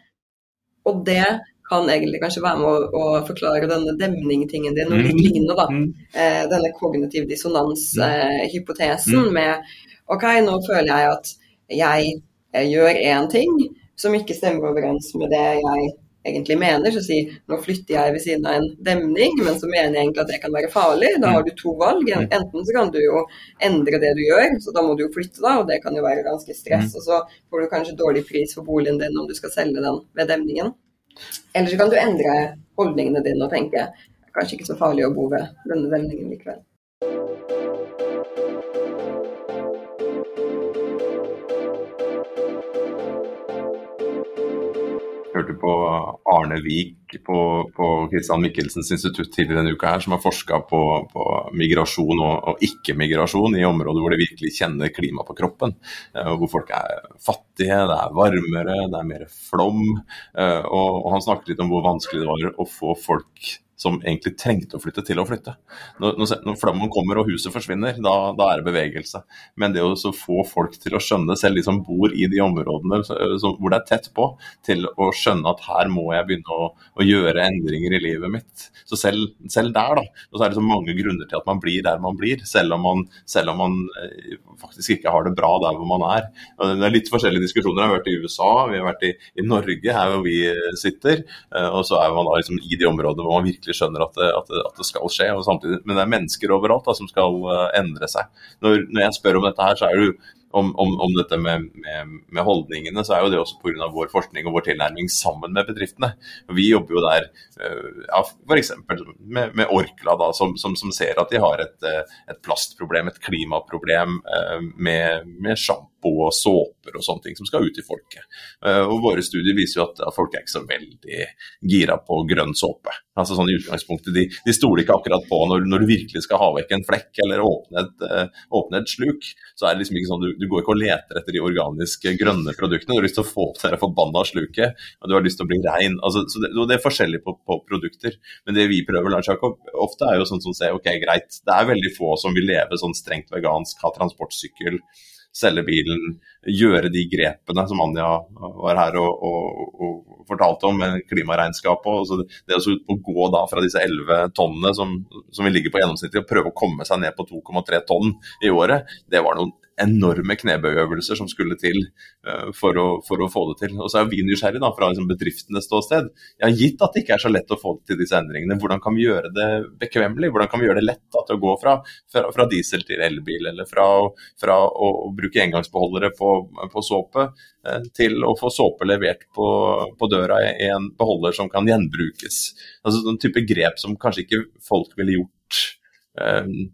Og det kan egentlig kanskje være med å, å forklare denne demningtingen din og litt mm. lignende, da. Mm. Eh, denne kognitiv dissonans-hypotesen mm. med OK, nå føler jeg at jeg, jeg gjør én ting som ikke stemmer overens med det jeg egentlig mener. Så si nå flytter jeg ved siden av en demning, men så mener jeg egentlig at det kan være farlig. Da har du to valg. Mm. Enten så kan du jo endre det du gjør, så da må du jo flytte da, og det kan jo være ganske stress. Mm. Og så får du kanskje dårlig pris for boligen din om du skal selge den ved demningen. Eller så kan du endre holdningene dine og tenke kanskje ikke så farlig å bo ved denne demningen likevel. Hørte på Arne Vik på, på Christian Michelsens institutt tidligere denne uka her, som har forska på, på, migrasjon og, og ikke-migrasjon i områder hvor de virkelig kjenner klimaet på kroppen. Uh, hvor folk er fattige, det er varmere, det er mer flom. Uh, og, og han snakket litt om hvor vanskelig det var å få folk som egentlig trengte å flytte, til å flytte. Når, når flommen kommer og huset forsvinner, da, da, er det bevegelse. Men det å få folk til å skjønne, selv de som bor i de områdene så, hvor det er tett på, til å skjønne at her må jeg begynne å, å gjøre endringer i livet mitt. Så selv, selv der, da, Og så er det så mange grunner til at man blir der man blir, selv om man, selv om man eh, faktisk ikke har det bra der hvor man er. Det er litt forskjellige diskusjoner. Jeg har vært i USA, vi har vært i, i Norge, her hvor vi sitter. Eh, og så er man da liksom i de områdene hvor man virkelig virkelig skjønner at det, at det, at det skal skje. Samtidig, men det er mennesker overalt da, som skal uh, endre seg. Når, når, jeg spør om dette her, så er det jo om, om, om dette med, med, med, holdningene, så er jo det også pga. vår forskning og vår tilnærming sammen med bedriftene. Vi jobber jo der uh, ja, f.eks. Med, med Orkla, da, som, som, som, ser at de har et, eh, et plastproblem, et klimaproblem med, med sjampo og såper og sånne ting som skal ut i folket. Og Våre studier viser jo at, folk er ikke så veldig gira på grønn såpe. Altså sånn i utgangspunktet, De, de stoler ikke akkurat på når, når, du virkelig skal ha vekk en flekk eller åpne et, uh, åpne et sluk. så er det liksom ikke sånn, du, du, går ikke og leter etter de organiske grønne produktene. Du har lyst til å få opp det forbanna sluket, og du har lyst til å bli rein. Altså, så det, det, er forskjellig på, på, produkter. Men det vi prøver Lars Jakob, ofte er jo sånn som sier ok, greit, det er veldig få som vil leve sånn strengt vegansk, ha transportsykkel, selge bilen, gjøre de grepene som Anja var her og, og, og fortalte om med klimaregnskapet. Og så det å gå da fra disse 11 tonnene som, som vi ligger på gjennomsnittlig, og prøve å komme seg ned på 2,3 tonn i året, det var noen enorme knebøyøvelser som skulle til uh, for, å, for, å, få det til. Og så er vi nysgjerrige da, fra liksom, bedriftenes ståsted. Ja, gitt at det ikke er så lett å få til disse endringene, hvordan kan vi gjøre det bekvemmelig? Hvordan kan vi gjøre det lett da, til å gå fra, fra, fra diesel til elbil, eller fra, fra å, å, bruke engangsbeholdere på, på såpe, uh, til å få såpe levert på, på, døra i en beholder som kan gjenbrukes. Altså sånn type grep som kanskje ikke folk ville gjort. Um,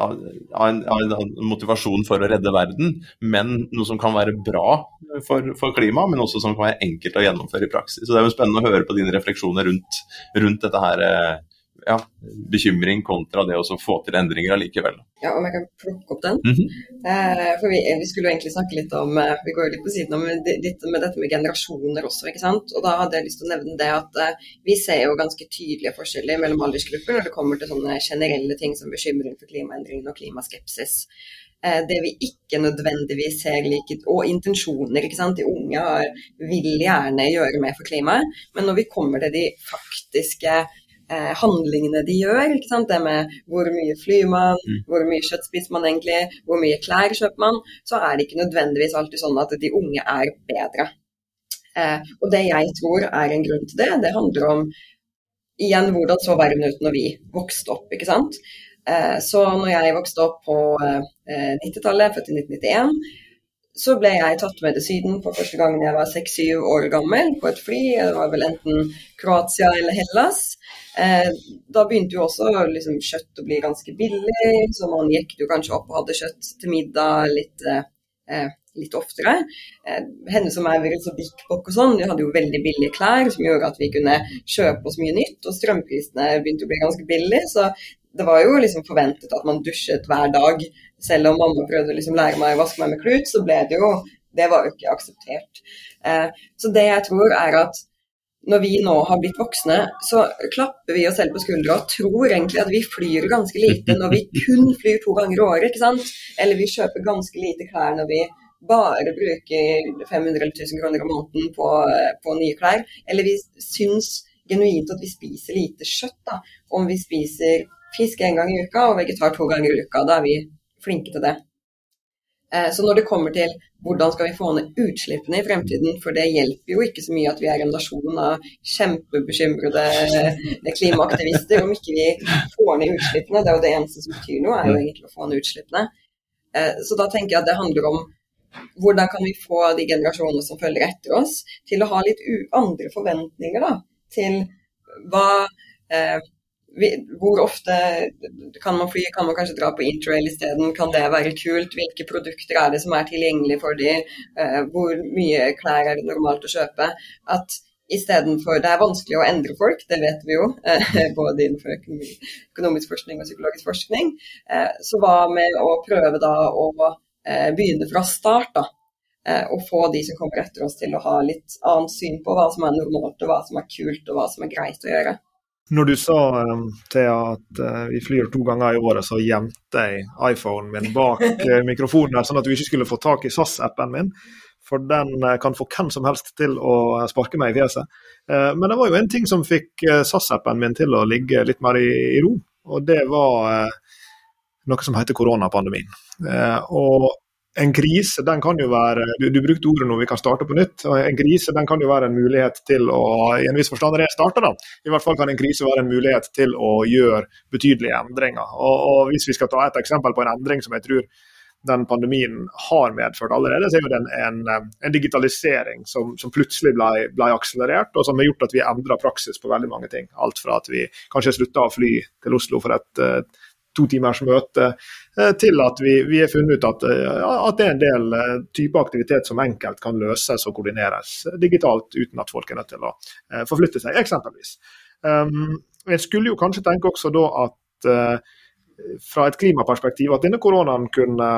av en, en, motivasjon for å redde verden, men noe som kan være bra for, for klimaet, men også som kan være enkelt å gjennomføre i praksis. Så Det er jo spennende å høre på dine refleksjoner rundt, rundt dette her eh, ja, bekymring kontra det å få til endringer allikevel. Ja, om jeg kan plukke opp den. Mm -hmm. eh, for vi, vi, skulle jo egentlig snakke litt om eh, Vi går jo litt på siden om dette med dette med generasjoner også, ikke sant. Og da hadde jeg lyst til å nevne det at eh, vi ser jo ganske tydelige forskjeller mellom aldersgrupper når det kommer til sånne generelle ting som bekymring for klimaendringene og klimaskepsis. Eh, det vi ikke nødvendigvis ser like Og intensjoner, ikke sant. De unge har, vil gjerne gjøre mer for klimaet, men når vi kommer til de faktiske eh, handlingene de gjør. ikke sant? Det med hvor mye flyr man, mm. hvor mye kjøtt spiser man egentlig, hvor mye klær kjøper man, så er det ikke nødvendigvis alltid sånn at de unge er bedre. Eh, og det jeg tror er en grunn til det, det handler om igjen hvordan så verden ut når vi vokste opp, ikke sant. Eh, så når jeg vokste opp på 90-tallet, eh, født i 1991 så ble jeg tatt med til Syden for første gang jeg var seks-syv år gammel, på et fly. Det var vel enten Kroatia eller Hellas. Eh, da begynte jo også liksom, kjøtt å bli ganske billig, så man gikk jo kanskje opp og hadde kjøtt til middag litt, eh, litt oftere. Eh, henne som er så bikkbokk og sånn, de hadde jo veldig billige klær som gjorde at vi kunne kjøpe oss mye nytt, og strømprisene begynte å bli ganske billige. Så det var jo liksom forventet at man dusjet hver dag. Selv om mamma prøvde å liksom lære meg å vaske meg med klut, så ble det jo Det var jo ikke akseptert. Eh, så det jeg tror er at når vi nå har blitt voksne, så klapper vi oss selv på skuldra og tror egentlig at vi flyr ganske lite når vi kun flyr to ganger i året, ikke sant? Eller vi kjøper ganske lite klær når vi bare bruker 500 eller 1000 kroner om måneden på, på nye klær. Eller vi syns genuint at vi spiser lite kjøtt, da. Om vi spiser fisk én gang i uka og vegetar to ganger i uka. Da er vi flinke til det. Eh, så når det kommer til hvordan skal vi få ned utslippene i fremtiden, for det hjelper jo ikke så mye at vi er en nasjon av kjempebekymrede klimaaktivister om ikke vi får ned utslippene. Det er jo det eneste som betyr noe, er jo egentlig å få ned utslippene. Eh, så da tenker jeg at det handler om hvordan kan vi få de generasjonene som følger etter oss, til å ha litt andre forventninger da, til hva eh, hvor ofte kan man fly? Kan man kanskje dra på interrail isteden? Kan det være kult? Hvilke produkter er det som er tilgjengelig for dem? Eh, hvor mye klær er det normalt å kjøpe? At istedenfor Det er vanskelig å endre folk, det vet vi jo, eh, både innenfor økonomisk forskning og psykologisk forskning. Eh, så hva med å prøve da å begynne fra start, da? Og få de som kommer etter oss til å ha litt annet syn på hva som er normalt, og hva som er kult, og hva som er greit å gjøre. Når du sa Thea, til at uh, vi flyr to ganger i året, så gjemte jeg iPhonen min bak uh, mikrofonen, her, sånn at du ikke skulle få tak i SAS-appen min. For den uh, kan få hvem som helst til å sparke meg i fjeset. men det var jo en ting som fikk SAS-appen min til å ligge litt mer i, i ro, og det var noe som heter koronapandemien. og en krise den kan jo være du, du, brukte ordet når vi kan starte på nytt. En krise den kan jo være en mulighet til å i en viss forstand restarte. da. I hvert fall kan en krise være en mulighet til å gjøre betydelige endringer. Og, og Hvis vi skal ta et eksempel på en endring som jeg tror den pandemien har medført allerede, så er det en, en, digitalisering som, som plutselig ble, ble, akselerert, og som har gjort at vi endra praksis på veldig mange ting. Alt fra at vi kanskje slutta å fly til Oslo for et to timers møte, eh, til at vi, vi har funnet ut at, eh, at, det er en del eh, type aktivitet som enkelt kan løses og koordineres digitalt uten at folk er nødt til å forflytte seg, eksempelvis. Um, jeg skulle jo kanskje tenke også da at fra et klimaperspektiv at denne koronaen kunne,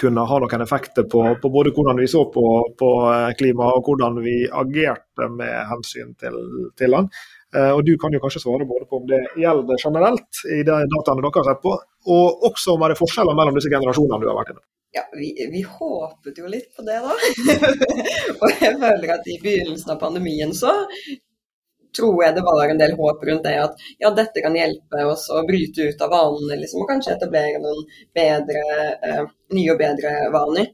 kunne ha noen effekter på, på, både hvordan vi så på, på klima og hvordan vi agerte med hensyn til, til den. Eh, og Du kan jo kanskje svare både på om det gjelder generelt i de dataene dere har sett på, og også om det er forskjeller mellom disse generasjonene du har vært inne Ja, vi, vi, håpet jo litt på det, da. og jeg føler at i begynnelsen av pandemien så tror jeg det var en del håp rundt det at ja, dette kan hjelpe oss å bryte ut av vanene liksom, og kanskje etablere noen bedre, eh, nye og bedre vaner.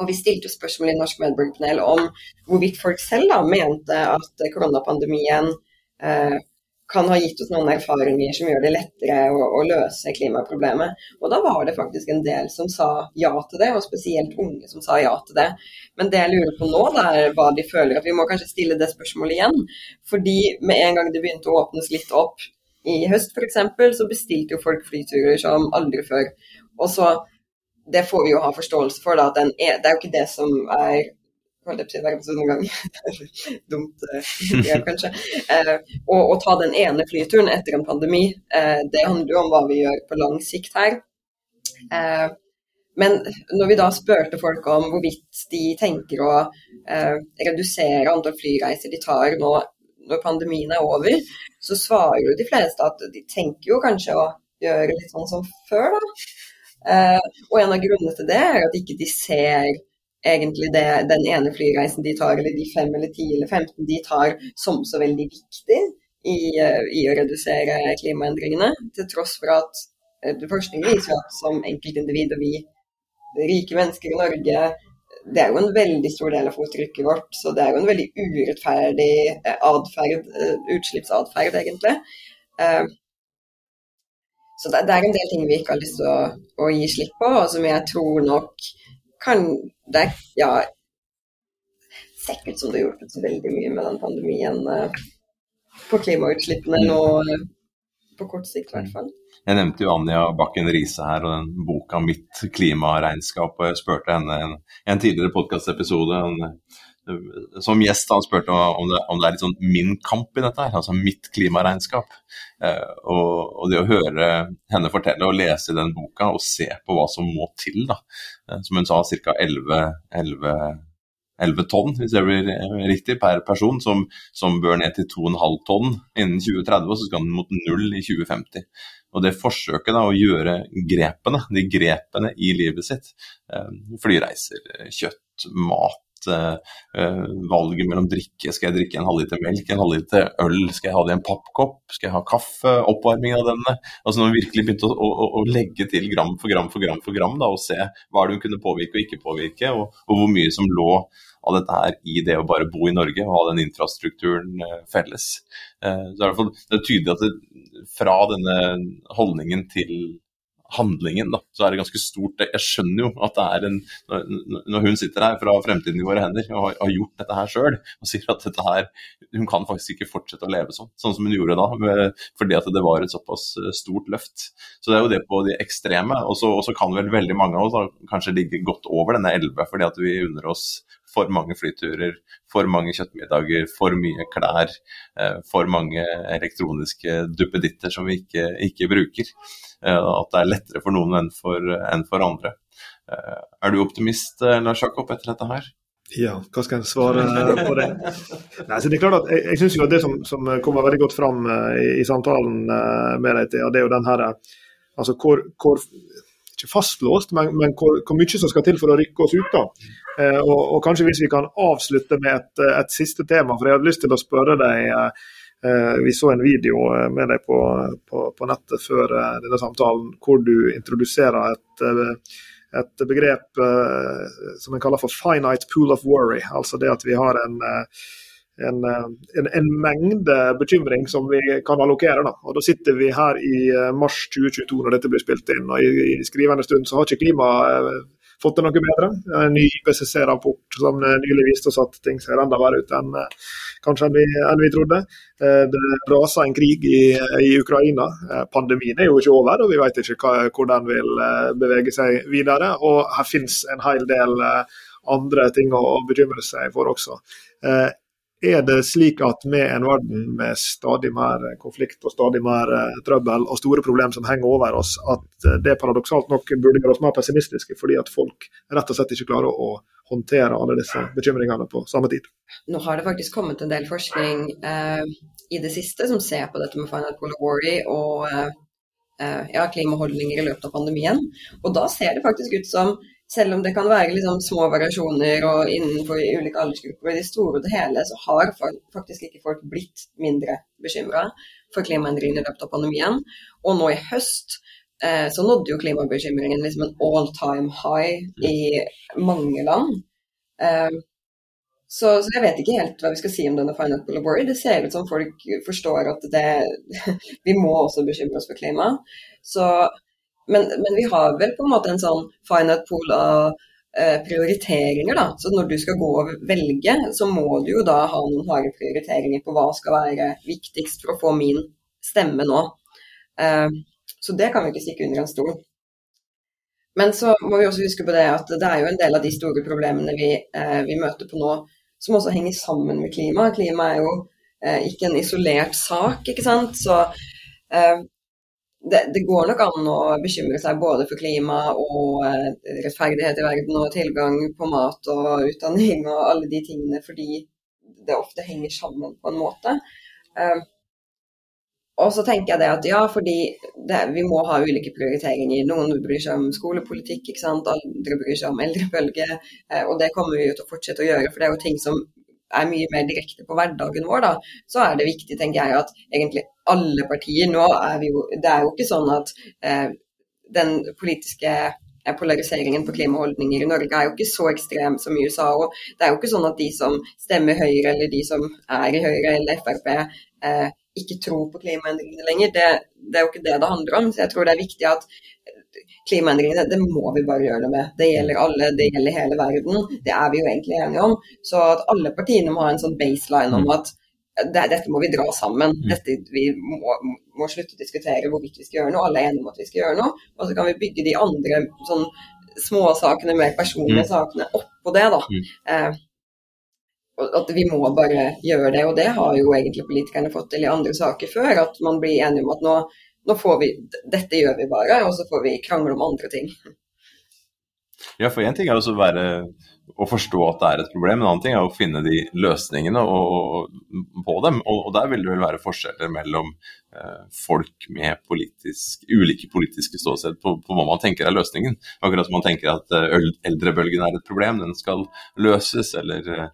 Og Vi stilte spørsmål i Norsk medborgerpanel om hvorvidt folk selv da mente at koronapandemien kan ha gitt oss noen erfaringer som gjør det lettere å, å, løse klimaproblemet. Og da var det faktisk en del som sa ja til det, og spesielt unge som sa ja til det. Men det jeg lurer på nå, da, er hva de føler at vi må kanskje stille det spørsmålet igjen. Fordi med en gang det begynte å åpnes litt opp i høst f.eks., så bestilte jo folk flyturer som aldri før. Og så det får vi jo ha forståelse for, da, at er, det er jo ikke det som er holdt jeg på å si undergang. Dumt uh, kanskje. Uh, og å ta den ene flyturen etter en pandemi, uh, det handler jo om hva vi gjør på lang sikt her. men når vi da spurte folk om hvorvidt de tenker å redusere antall flyreiser de tar nå når pandemien er over, så svarer jo de fleste at de tenker jo kanskje å gjøre litt sånn som før, da. og en av grunnene til det er at ikke de ser egentlig det, den ene flyreisen de tar, eller de fem eller ti eller 15 de tar, som så veldig viktig. i, i å redusere klimaendringene, til tross for at forskning viser at som enkeltindivid og vi rike mennesker i Norge det er jo en veldig stor del av fottrykket vårt, så det er jo en veldig urettferdig adferd, utslippsatferd, egentlig. Så det, er en del ting vi ikke har lyst til å, å gi slipp på, og som jeg tror nok kan det, ja, ser ikke ut som det har hjulpet så veldig mye med den pandemien på klimautslippene nå, på kort sikt i hvert fall. Jeg nevnte jo Anja Bakken Riise her og den boka 'Mitt klimaregnskap'. og Jeg spurte henne i en, en, tidligere podkastepisode som gjest han spurte om det, om det, er litt sånn min kamp i dette, altså mitt klimaregnskap. Eh, og, og, det å høre henne fortelle og lese den boka og se på hva som må til, da. Eh, som hun sa, ca. 11, 11 11 tonn, hvis det blir riktig, per person, som, som bør ned til 2,5 tonn innen 2030, og så skal den mot null i 2050. Og det forsøket da, å gjøre grepene, de grepene i livet sitt, eh, flyreiser, kjøtt, mat, eh, valget mellom drikke, skal jeg drikke en halvliter melk, en halvliter øl, skal jeg ha det i en pappkopp, skal jeg ha kaffe, oppvarming av denne. Altså Når vi virkelig begynte å, å, å, legge til gram for gram for gram for gram, da, og se hva det hun kunne påvirke og ikke påvirke, og, og hvor mye som lå av dette her i det å bare bo i Norge og ha den infrastrukturen eh, felles. Så er det, det er tydelig at det, fra denne holdningen til handlingen, da, så er det ganske stort. Jeg skjønner jo at det er en Når hun sitter her fra fremtiden i våre hender og har, gjort dette her sjøl, og sier at dette her Hun kan faktisk ikke fortsette å leve sånn, sånn som hun gjorde da, fordi at det var et såpass eh, stort løft. Så det er jo det på de ekstreme. Og så kan vel veldig mange av oss da, kanskje ligge godt over denne 11, fordi at vi unner oss for mange flyturer, for mange kjøttmiddager, for mye klær, eh, for mange elektroniske duppeditter som vi ikke, ikke bruker. Eh, at det er lettere for noen enn for, enn for andre. Eh, er du optimist, Lars Jakob, etter dette her? Ja, hva skal jeg svare på det? Nei, så det er klart at Jeg, jeg synes jo at det som, som, kommer veldig godt fram i, i samtalen med deg, det er jo den her altså hvor ikke fastlåst, men, men hvor, hvor, mye som skal til for å rykke oss ut. da. Eh, og, og, kanskje hvis vi kan avslutte med et, et, siste tema, for jeg hadde lyst til å spørre deg eh, Vi så en video eh, med deg på, på, på nettet før eh, denne samtalen hvor du introduserer et, eh, et begrep eh, som en kaller for 'finite pool of worry'. Altså det at vi har en en, eh, en, en, mengde bekymring som vi kan allokere. Da. Og da sitter vi her i eh, mars 2022 når dette blir spilt inn. og I, i skrivende stund så har ikke klimaet eh, fått det noe bedre. En ny IPCC-rapport som nylig viste oss at ting ser enda verre ut enn kanskje enn vi, enn vi trodde. Det raser en krig i, i, Ukraina. Pandemien er jo ikke over, og vi vet ikke hva, hvor den vil bevege seg videre. Og her finnes en hel del andre ting å bekymre seg for også er det slik at med en verden med stadig mer konflikt og stadig mer eh, trøbbel og store problemer som henger over oss, at eh, det paradoksalt nok burde gjøre oss mer pessimistiske, fordi at folk rett og slett ikke klarer å håndtere alle disse bekymringene på samme tid. Nå har det faktisk kommet en del forskning eh, i det siste som ser på dette med final polar worry og eh, eh, ja, klimaholdninger i løpet av pandemien. Og da ser det faktisk ut som selv om det kan være liksom små variasjoner og innenfor ulike aldersgrupper, i det store og det hele så har faktisk ikke folk blitt mindre bekymra for klimaendringene i løpet av pandemien. Og nå i høst eh, så nådde jo klimabekymringen liksom en all time high i mange land. Eh, så, så, jeg vet ikke helt hva vi skal si om denne Final Collaborate. Det ser ut som folk forstår at det, vi må også bekymre oss for klima. Så men, men, vi har vel på en måte en sånn finite pool av eh, prioriteringer, da. Så når du skal gå og velge, så må du jo da ha noen harde prioriteringer på hva skal være viktigst for å få min stemme nå. Eh, så det kan vi ikke stikke under en stol. Men så må vi også huske på det at det er jo en del av de store problemene vi, eh, vi møter på nå, som også henger sammen med klima. Klima er jo eh, ikke en isolert sak, ikke sant. Så eh, det, det, går nok an å bekymre seg både for klima og eh, rettferdighet i verden og tilgang på mat og utdanning og alle de tingene, fordi det ofte henger sammen på en måte. Um, og så tenker jeg det at ja, fordi det, vi må ha ulike prioriteringer. Noen bryr seg om skolepolitikk, ikke sant? andre bryr seg om eldrebølge. Eh, og det kommer vi jo til å fortsette å gjøre, for det er jo ting som er mye mer direkte på hverdagen vår, da, så er det viktig, tenker jeg, at egentlig alle partier nå er jo Det er jo ikke sånn at eh, den politiske eh, polariseringen på klimaholdninger i Norge er jo ikke så ekstrem som i USA. og Det er jo ikke sånn at de som stemmer Høyre, eller de som er i Høyre eller Frp, eh, ikke tror på klimaendringene lenger. Det, det, er jo ikke det det handler om. Så jeg tror det er viktig at klimaendringene, det må vi bare gjøre noe med. Det gjelder alle, det gjelder hele verden. Det er vi jo egentlig enige om. Så at alle partiene må ha en sånn baseline om mm. at det, dette må vi dra sammen. Mm. Dette, vi må, må, slutte å diskutere hvorvidt vi skal gjøre noe. Alle er enige om at vi skal gjøre noe. Og så kan vi bygge de andre sånn småsakene, mer personlige mm. sakene oppå det. da. Mm. Eh, at vi må bare gjøre det. Og det har jo egentlig politikerne fått til i andre saker før. At man blir enige om at nå, nå får vi Dette gjør vi bare, og så får vi krangle om andre ting. Ja, for én ting er å være å forstå at det er et problem. En annen ting er å finne de løsningene og, og, på dem. Og, og, der vil det vel være forskjeller mellom eh, folk med politisk, ulike politiske ståsted på, på, hva man tenker er løsningen. Akkurat som man tenker at eh, eldrebølgen er et problem, den skal løses. Eller Eh,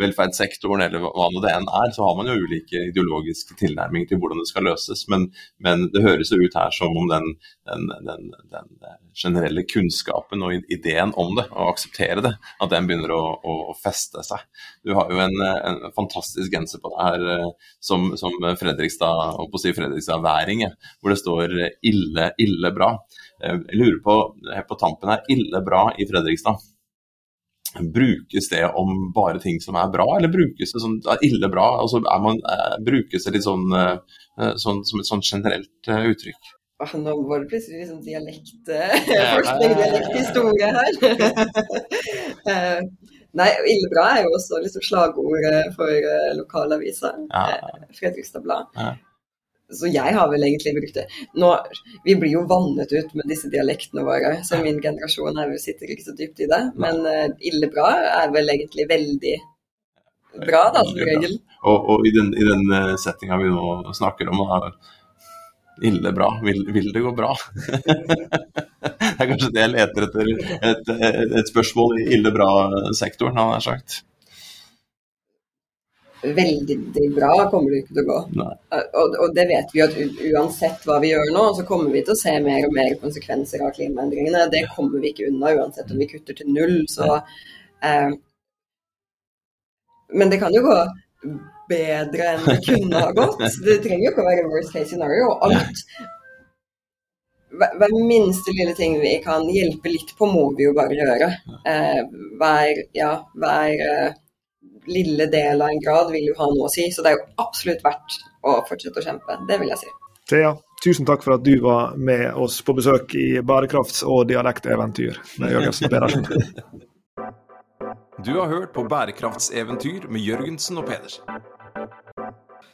velferdssektoren eller hva nå det enn er, så har man jo ulike ideologiske tilnærminger til hvordan det skal løses. Men, men det høres jo ut her som om den, den, den, den, generelle kunnskapen og ideen om det, å akseptere det, at den begynner å, å, feste seg. Du har jo en, en fantastisk genser på deg her eh, som, som Fredrikstad, og å si Fredrikstad-væring, hvor det står 'ille, ille bra'. Eh, jeg lurer på, på tampen her, ille bra i Fredrikstad. Brukes det om bare ting som er bra, eller brukes det sånn ille bra? Altså, man, er, brukes det litt sånn, eh, eh, sånn, som et sånn generelt uttrykk? Nå var det plutselig liksom dialektforskning, dialekthistorie her. Nei, ille bra er jo også liksom slagordet for lokalaviser. Ja. Fredrikstad Blad. Så jeg har vel egentlig brukt det. Nå, vi blir jo vannet ut med disse dialektene våre, så min generasjon er sitter ikke så dypt i det. Men uh, ille bra er vel egentlig veldig bra, da, som regel. Og, og, i den, i den eh, settinga vi nå snakker om, er ille bra. Vil, vil det gå bra? det er kanskje det jeg leter etter. Et, et, et spørsmål i ille bra-sektoren, har jeg sagt veldig bra kommer det ikke til å gå. Og, og, det vet vi at uansett hva vi gjør nå, så kommer vi til å se mer og mer konsekvenser av klimaendringene. Det kommer vi ikke unna uansett om vi kutter til null. Så, eh, men det kan jo gå bedre enn det kunne ha gått. Det trenger jo ikke å være worst case scenario. Alt hver minste lille ting vi kan hjelpe litt på, må vi jo bare gjøre. Eh, hver, ja, hver eh, lille del av en grad vil jo ha noe å si. Så det er jo absolutt verdt å fortsette å kjempe. Det vil jeg si. Thea, tusen takk for at du var med oss på besøk i bærekrafts- og dialekteventyr med Jørgensen og Pedersen. Du har hørt på Bærekraftseventyr med Jørgensen og Pedersen.